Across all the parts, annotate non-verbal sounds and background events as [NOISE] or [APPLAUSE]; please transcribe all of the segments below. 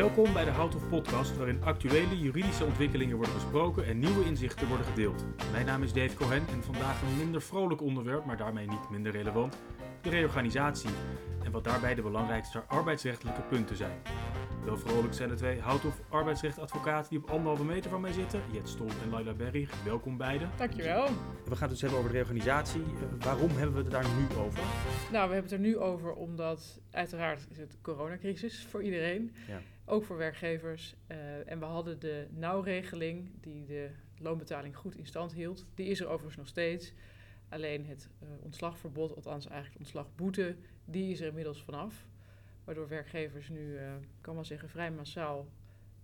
Welkom bij de Hout Podcast, waarin actuele juridische ontwikkelingen worden besproken en nieuwe inzichten worden gedeeld. Mijn naam is Dave Cohen en vandaag een minder vrolijk onderwerp, maar daarmee niet minder relevant: de reorganisatie en wat daarbij de belangrijkste arbeidsrechtelijke punten zijn. Wel vrolijk zijn de twee Houthof arbeidsrechtadvocaten die op anderhalve meter van mij zitten. Jet Stol en Laila Berry. Welkom beiden. Dankjewel. We gaan het dus hebben over de reorganisatie. Uh, waarom hebben we het daar nu over? Nou, we hebben het er nu over omdat uiteraard is het coronacrisis voor iedereen. Ja. Ook voor werkgevers. Uh, en we hadden de nauwregeling die de loonbetaling goed in stand hield. Die is er overigens nog steeds. Alleen het uh, ontslagverbod, althans eigenlijk ontslagboete, die is er inmiddels vanaf. Waardoor werkgevers nu, uh, kan wel zeggen, vrij massaal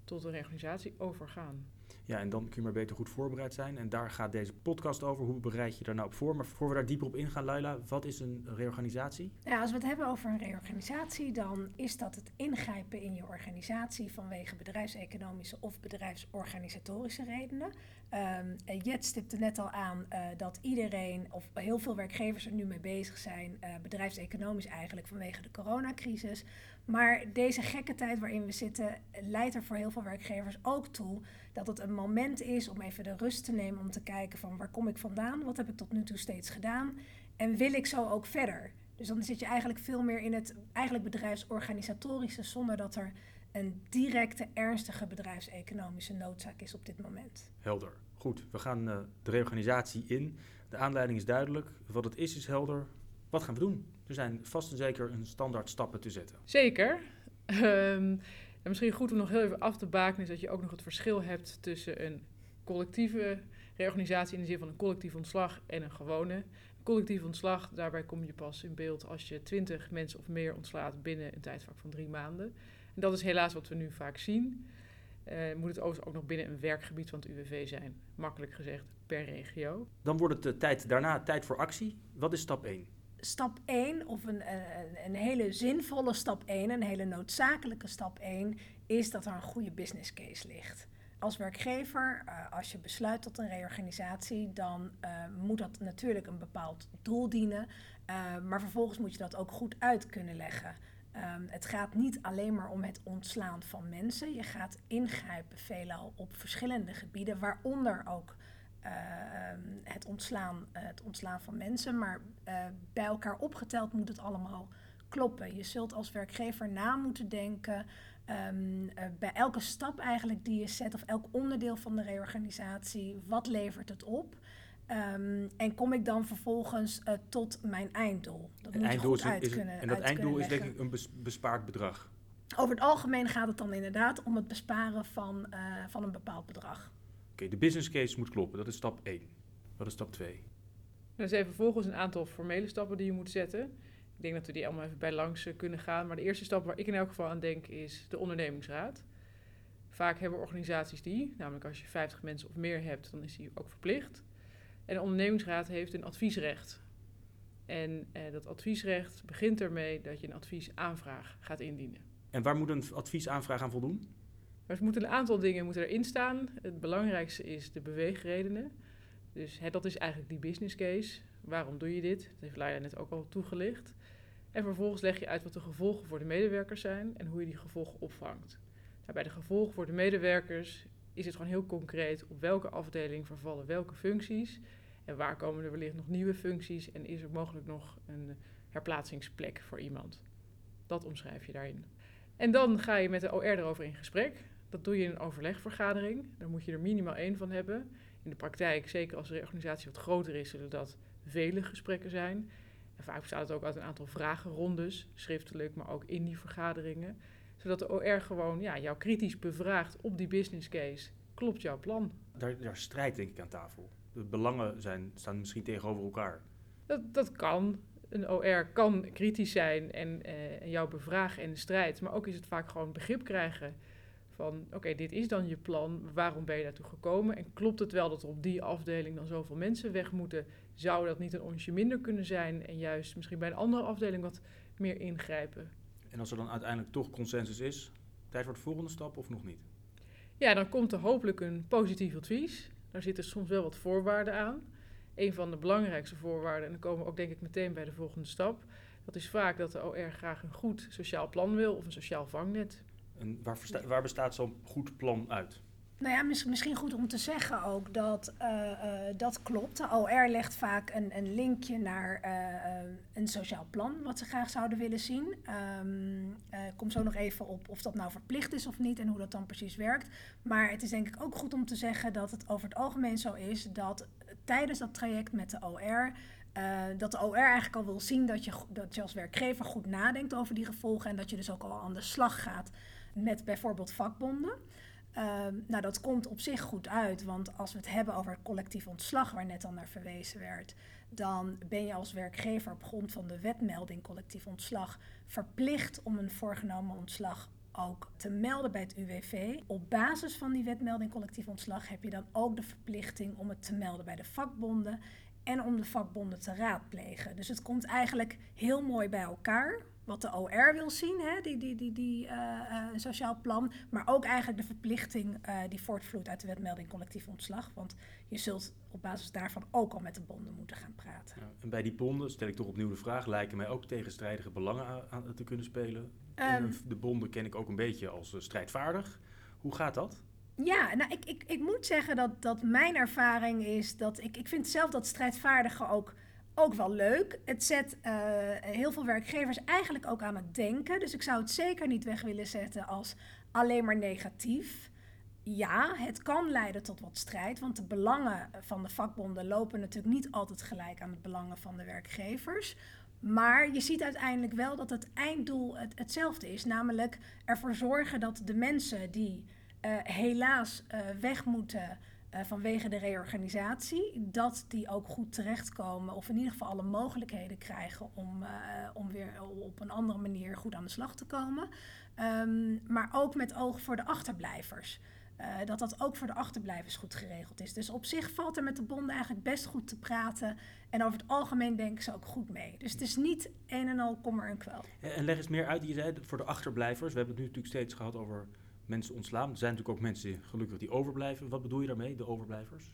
tot een reorganisatie overgaan. Ja, en dan kun je maar beter goed voorbereid zijn. En daar gaat deze podcast over. Hoe bereid je daar nou op voor? Maar voor we daar dieper op ingaan, Laila, wat is een reorganisatie? Ja, als we het hebben over een reorganisatie, dan is dat het ingrijpen in je organisatie vanwege bedrijfseconomische of bedrijfsorganisatorische redenen. Um, Jet stipte net al aan uh, dat iedereen, of heel veel werkgevers er nu mee bezig zijn, uh, bedrijfseconomisch eigenlijk vanwege de coronacrisis. Maar deze gekke tijd waarin we zitten, leidt er voor heel veel werkgevers ook toe dat het een moment is om even de rust te nemen om te kijken van waar kom ik vandaan, wat heb ik tot nu toe steeds gedaan en wil ik zo ook verder. Dus dan zit je eigenlijk veel meer in het eigenlijk bedrijfsorganisatorische zonder dat er een directe, ernstige bedrijfseconomische noodzaak is op dit moment. Helder. Goed, we gaan uh, de reorganisatie in. De aanleiding is duidelijk. Wat het is, is helder. Wat gaan we doen? Er zijn vast en zeker een standaard stappen te zetten. Zeker. Um, [LAUGHS] en misschien goed om nog heel even af te baken is dat je ook nog het verschil hebt tussen een collectieve reorganisatie in de zin van een collectief ontslag en een gewone. Collectief ontslag, daarbij kom je pas in beeld als je twintig mensen of meer ontslaat binnen een tijdvak van drie maanden. En dat is helaas wat we nu vaak zien. Uh, moet het overigens ook nog binnen een werkgebied van het UWV zijn. Makkelijk gezegd, per regio. Dan wordt het de tijd daarna tijd voor actie. Wat is stap 1? stap 1, of een, een, een, hele zinvolle stap 1, een hele noodzakelijke stap 1, is dat er een goede business case ligt. Als werkgever, uh, als je besluit tot een reorganisatie, dan uh, moet dat natuurlijk een bepaald doel dienen. Uh, maar vervolgens moet je dat ook goed uit kunnen leggen. Um, het gaat niet alleen maar om het ontslaan van mensen. Je gaat ingrijpen veelal op verschillende gebieden, waaronder ook Ehm, het, ontslaan, eh, het ontslaan van mensen. Maar eh, bij elkaar opgeteld moet het allemaal kloppen. Je zult als werkgever na moeten denken um, bij elke stap eigenlijk die je zet of elk onderdeel van de reorganisatie, wat levert het op? Um, en kom ik dan vervolgens uh, tot mijn einddoel? Dat moet einddoel je goed is, uit is, kunnen En dat einddoel is denk ik een bespaard bedrag. Over het algemeen gaat het dan inderdaad om het besparen van, uh, van een bepaald bedrag. Oké, de business case moet kloppen. Dat is stap 1. Wat is stap 2? Er zijn vervolgens een aantal formele stappen die je moet zetten. Ik denk dat we die allemaal even bij langs eh, kunnen gaan. Maar de eerste stap waar ik in elk geval aan denk is de ondernemingsraad. Vaak hebben organisaties die, namelijk als je 50 mensen of meer hebt, dan is die ook verplicht. En de ondernemingsraad heeft een adviesrecht. En eh, dat adviesrecht begint ermee dat je een adviesaanvraag gaat indienen. En waar moet een adviesaanvraag aan voldoen? Er moeten een aantal dingen moeten erin staan. Het belangrijkste is de beweegredenen. Dus hè, dat is eigenlijk die business case. Waarom doe je dit? Dat heeft Laila net ook al toegelicht. En vervolgens leg je uit wat de gevolgen voor de medewerkers zijn en hoe je die gevolgen opvangt. Nou, bij de gevolgen voor de medewerkers is het gewoon heel concreet op welke afdeling vervallen welke functies. En waar komen er wellicht nog nieuwe functies en is er mogelijk nog een herplaatsingsplek voor iemand. Dat omschrijf je daarin. En dan ga je met de OR erover in gesprek. Dat doe je in een overlegvergadering. Daar moet je er minimaal één van hebben. In de praktijk, zeker als de organisatie wat groter is, zullen dat vele gesprekken zijn. En vaak bestaat het ook uit een aantal vragenrondes, schriftelijk, maar ook in die vergaderingen. Zodat de OR gewoon ja, jou kritisch bevraagt op die business case. Klopt jouw plan? Daar, daar strijd denk ik aan tafel. De belangen zijn, staan misschien tegenover elkaar. Dat, dat kan. Een OR kan kritisch zijn en, en jou bevragen in de strijd. Maar ook is het vaak gewoon begrip krijgen van oké, dit is dan je plan, waarom ben je daartoe gekomen? En klopt het wel dat er op die afdeling dan zoveel mensen weg moeten? Zou dat niet een onsje minder kunnen zijn en juist misschien bij een andere afdeling wat meer ingrijpen? En als er dan uiteindelijk toch consensus is, tijd voor de volgende stap of nog niet? Ja, dan komt er hopelijk een positief advies. Daar zitten soms wel wat voorwaarden aan. Een van de belangrijkste voorwaarden, en dan komen we ook denk ik meteen bij de volgende stap, dat is vaak dat de OR graag een goed sociaal plan wil of een sociaal vangnet En waar, waar bestaat zo'n goed plan uit? Nou ja, mis- misschien goed om te zeggen ook dat eh, eh, dat klopt. De OR legt vaak een, een linkje naar eh, een sociaal plan wat ze graag zouden willen zien. Ik kom zo nog even op of dat nou verplicht is of niet en hoe dat dan precies werkt. Maar het is denk ik ook goed om te zeggen dat het over het algemeen zo is dat tijdens dat traject met de OR. dat de OR eigenlijk al wil zien dat je, dat je als werkgever goed nadenkt over die gevolgen en dat je dus ook al aan de slag gaat met bijvoorbeeld vakbonden. Ehm, nou, dat komt op zich goed uit, want als we het hebben over collectief ontslag, waar net al naar verwezen werd, dan ben je als werkgever op grond van de wetmelding collectief ontslag verplicht om een voorgenomen ontslag ook te melden bij het UWV. Op basis van die wetmelding collectief ontslag heb je dan ook de verplichting om het te melden bij de vakbonden en om de vakbonden te raadplegen. Dus het komt eigenlijk heel mooi bij elkaar. Wat de OR wil zien, hè, die, die, die, die een sociaal plan. Maar ook eigenlijk de verplichting eh, die voortvloeit uit de wetmelding collectief ontslag. Want je zult op basis daarvan ook al met de bonden moeten gaan praten. Ja, en bij die bonden, stel ik toch opnieuw de vraag, lijken mij ook tegenstrijdige belangen aan, aan te kunnen spelen. Ehm, En de bonden ken ik ook een beetje als strijdvaardig. Hoe gaat dat? Ja, nou, ik, ik, ik moet zeggen dat, dat mijn ervaring is dat ik, ik vind zelf dat strijdvaardige ook, ook wel leuk. Het zet eh, heel veel werkgevers eigenlijk ook aan het denken. Dus ik zou het zeker niet weg willen zetten als alleen maar negatief. Ja, het kan leiden tot wat strijd, want de belangen van de vakbonden lopen natuurlijk niet altijd gelijk aan de belangen van de werkgevers. Maar je ziet uiteindelijk wel dat het einddoel het, hetzelfde is, namelijk ervoor zorgen dat de mensen die eh, helaas eh, weg moeten eh, vanwege de reorganisatie, dat die ook goed terechtkomen of in ieder geval alle mogelijkheden krijgen om, eh, om weer op een andere manier goed aan de slag te komen. Ehm, maar ook met oog voor de achterblijvers. Eh, dat dat ook voor de achterblijvers goed geregeld is. Dus op zich valt er met de bonden eigenlijk best goed te praten. En over het algemeen denken ze ook goed mee. Dus het is niet een en al kommer en kwel. En leg eens meer uit, je zei voor de achterblijvers. We hebben het nu natuurlijk steeds gehad over mensen ontslaan. Er zijn natuurlijk ook mensen gelukkig die overblijven. Wat bedoel je daarmee, de overblijvers?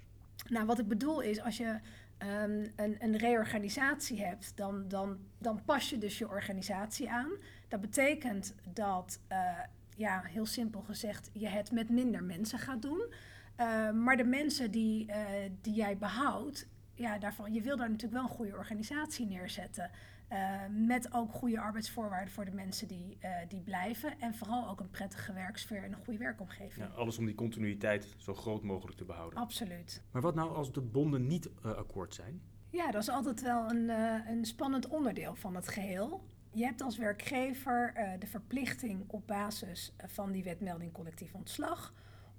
Nou, wat ik bedoel is, als je ehm, een, een reorganisatie hebt, dan, dan, dan pas je dus je organisatie aan. Dat betekent dat, eh, ja, heel simpel gezegd, je het met minder mensen gaat doen. Uh, maar de mensen die, uh, die jij behoudt, ja, daarvan, je wil daar natuurlijk wel een goede organisatie neerzetten. Uh, met ook goede arbeidsvoorwaarden voor de mensen die, uh, die blijven. En vooral ook een prettige werksfeer en een goede werkomgeving. Ja, alles om die continuïteit zo groot mogelijk te behouden. Absoluut. Maar wat nou als de bonden niet uh, akkoord zijn? Ja, dat is altijd wel een, een spannend onderdeel van het geheel. Je hebt als werkgever de verplichting op basis van die wetmelding collectief ontslag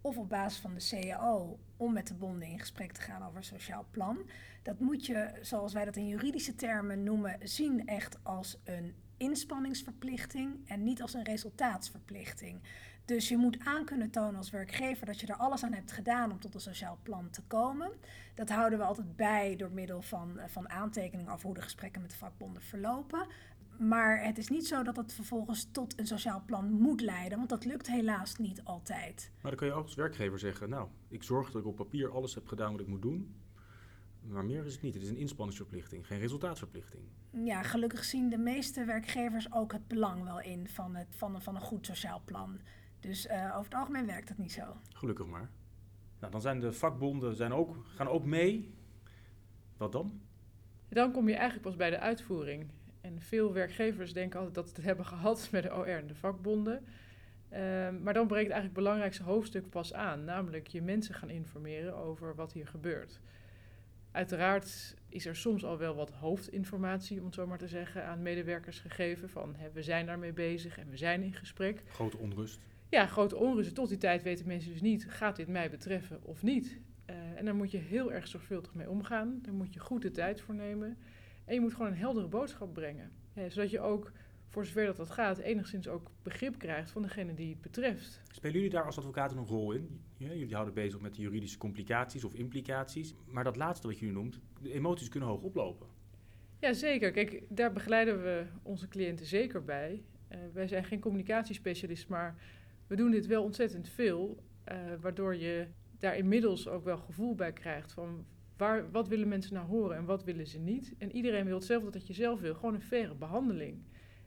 of op basis van de CAO om met de bonden in gesprek te gaan over een sociaal plan. Dat moet je, zoals wij dat in juridische termen noemen, zien echt als een inspanningsverplichting en niet als een resultaatsverplichting. Dus je moet aan kunnen tonen als werkgever dat je er alles aan hebt gedaan om tot een sociaal plan te komen. Dat houden we altijd bij door middel van, van aantekeningen over hoe de gesprekken met de vakbonden verlopen. Maar het is niet zo dat het vervolgens tot een sociaal plan moet leiden, want dat lukt helaas niet altijd. Maar dan kun je ook als werkgever zeggen, nou, ik zorg dat ik op papier alles heb gedaan wat ik moet doen. Maar meer is het niet. Het is een inspanningsverplichting, geen resultaatsverplichting. Ja, gelukkig zien de meeste werkgevers ook het belang wel in van, het, van, een, van een goed sociaal plan. Dus uh, over het algemeen werkt dat niet zo. Gelukkig maar. Nou, dan zijn de vakbonden zijn ook, gaan ook mee. Wat dan? Dan kom je eigenlijk pas bij de uitvoering. En veel werkgevers denken altijd dat ze het hebben gehad [LAUGHS] met de OR en de vakbonden. Uh, maar dan breekt eigenlijk het belangrijkste hoofdstuk pas aan, namelijk je mensen gaan informeren over wat hier gebeurt. Uiteraard is er soms al wel wat hoofdinformatie, om het zo maar te zeggen, aan medewerkers gegeven van hè, we zijn daarmee bezig en we zijn in gesprek. Grote onrust. Ja, grote onrust. Tot die tijd weten mensen dus niet, gaat dit mij betreffen of niet? Uh, en daar moet je heel erg zorgvuldig mee omgaan. Daar moet je goed de tijd voor nemen. En je moet gewoon een heldere boodschap brengen. Zodat je ook, voor zover dat dat gaat, enigszins ook begrip krijgt van degene die het betreft. Spelen jullie daar als advocaten een rol in? Ja, jullie houden bezig met de juridische complicaties of implicaties. Maar dat laatste wat jullie noemt, de emoties kunnen hoog oplopen. Ja, zeker. Kijk, daar begeleiden we onze cliënten zeker bij. Uh, wij zijn geen communicatiespecialist, maar we doen dit wel ontzettend veel. Uh, waardoor je daar inmiddels ook wel gevoel bij krijgt van Waar, wat willen mensen nou horen en wat willen ze niet? En iedereen wil hetzelfde dat je zelf wil, gewoon een faire behandeling.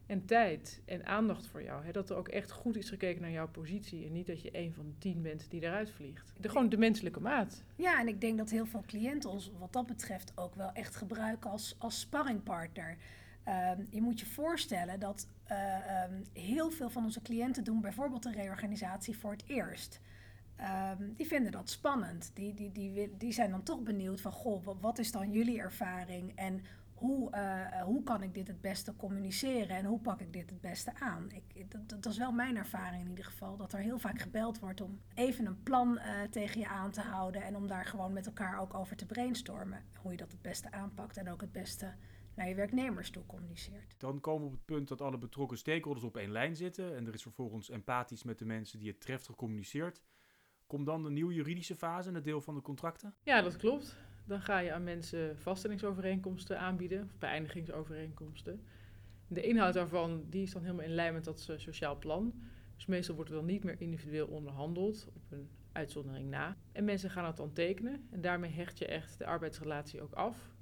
en tijd en aandacht voor jou. Hè? Dat er ook echt goed is gekeken naar jouw positie en niet dat je een van de tien bent die eruit vliegt. De, gewoon de menselijke maat. Ja, en ik denk dat heel veel cliënten ons wat dat betreft ook wel echt gebruiken als, als sparringpartner. Ehm, je moet je voorstellen dat uh, um, heel veel van onze cliënten doen bijvoorbeeld een reorganisatie voor het eerst. Um, die vinden dat spannend. Die, die, die, die zijn dan toch benieuwd van, goh, wat is dan jullie ervaring en hoe, uh, hoe kan ik dit het beste communiceren en hoe pak ik dit het beste aan? Ik, dat, dat, is wel mijn ervaring in ieder geval, dat er heel vaak gebeld wordt om even een plan uh, tegen je aan te houden en om daar gewoon met elkaar ook over te brainstormen. Hoe je dat het beste aanpakt en ook het beste naar je werknemers toe communiceert. Dan komen we op het punt dat alle betrokken stakeholders op één lijn zitten en er is vervolgens empathisch met de mensen die het treft gecommuniceerd. Komt dan de nieuwe juridische fase en het deel van de contracten? Ja, dat klopt. Dan ga je aan mensen vaststellingsovereenkomsten aanbieden, of beëindigingsovereenkomsten. De inhoud daarvan die is dan helemaal in lijn met dat sociaal plan. Dus meestal wordt er dan niet meer individueel onderhandeld, op een uitzondering na. En mensen gaan het dan tekenen en daarmee hecht je echt de arbeidsrelatie ook af.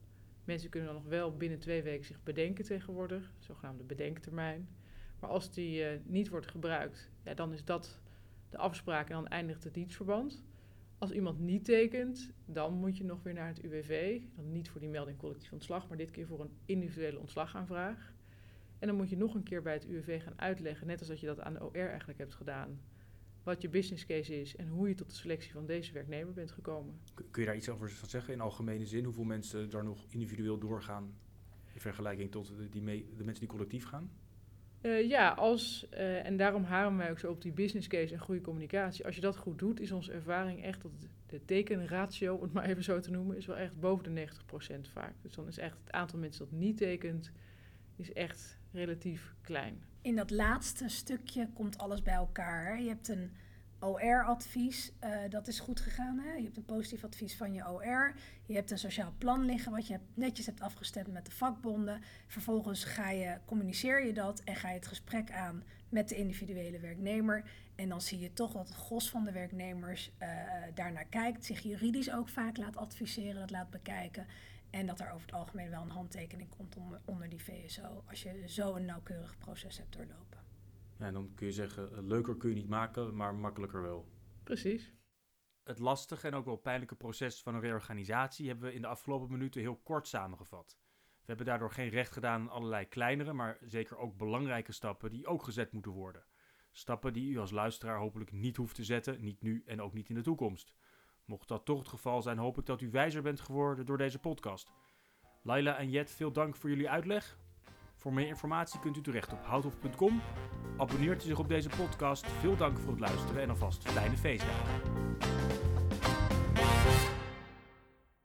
Mensen kunnen dan nog wel binnen twee weken zich bedenken tegenwoordig, zogenaamde bedenktermijn. Maar als die uh, niet wordt gebruikt, ja, dan is dat de afspraak en dan eindigt het dienstverband. Als iemand niet tekent, dan moet je nog weer naar het UWV. Dan niet voor die melding collectief ontslag, maar dit keer voor een individuele ontslagaanvraag. En dan moet je nog een keer bij het UWV gaan uitleggen, net als dat je dat aan de OR eigenlijk hebt gedaan, wat je business case is en hoe je tot de selectie van deze werknemer bent gekomen. Kun je daar iets over zeggen in algemene zin? Hoeveel mensen daar nog individueel doorgaan in vergelijking tot die de mensen die collectief gaan? Uh, ja, als, uh, en daarom haren wij ook zo op die business case en goede communicatie. Als je dat goed doet, is onze ervaring echt dat de tekenratio, om het maar even zo te noemen, is wel echt boven de 90% vaak. Dus dan is echt het aantal mensen dat niet tekent, is echt relatief klein. In dat laatste stukje komt alles bij elkaar. Je hebt een OR-advies, uh, dat is goed gegaan. Hè? Je hebt een positief advies van je OR. Je hebt een sociaal plan liggen wat je netjes hebt afgestemd met de vakbonden. Vervolgens ga je, communiceer je dat en ga je het gesprek aan met de individuele werknemer. En dan zie je toch dat het gros van de werknemers uh, daarnaar kijkt, zich juridisch ook vaak laat adviseren, dat laat bekijken. En dat er over het algemeen wel een handtekening komt onder die VSO als je zo een nauwkeurig proces hebt doorlopen. Ja, dan kun je zeggen, eh, leuker kun je niet maken, maar makkelijker wel. Precies. Het lastige en ook wel pijnlijke proces van een reorganisatie hebben we in de afgelopen minuten heel kort samengevat. We hebben daardoor geen recht gedaan aan allerlei kleinere, maar zeker ook belangrijke stappen die ook gezet moeten worden. Stappen die u als luisteraar hopelijk niet hoeft te zetten, niet nu en ook niet in de toekomst. Mocht dat toch het geval zijn, hoop ik dat u wijzer bent geworden door deze podcast. Laila en Jet, veel dank voor jullie uitleg. Voor meer informatie kunt u terecht op houthof.com. Abonneert u zich op deze podcast. Veel dank voor het luisteren en alvast fijne feestdagen.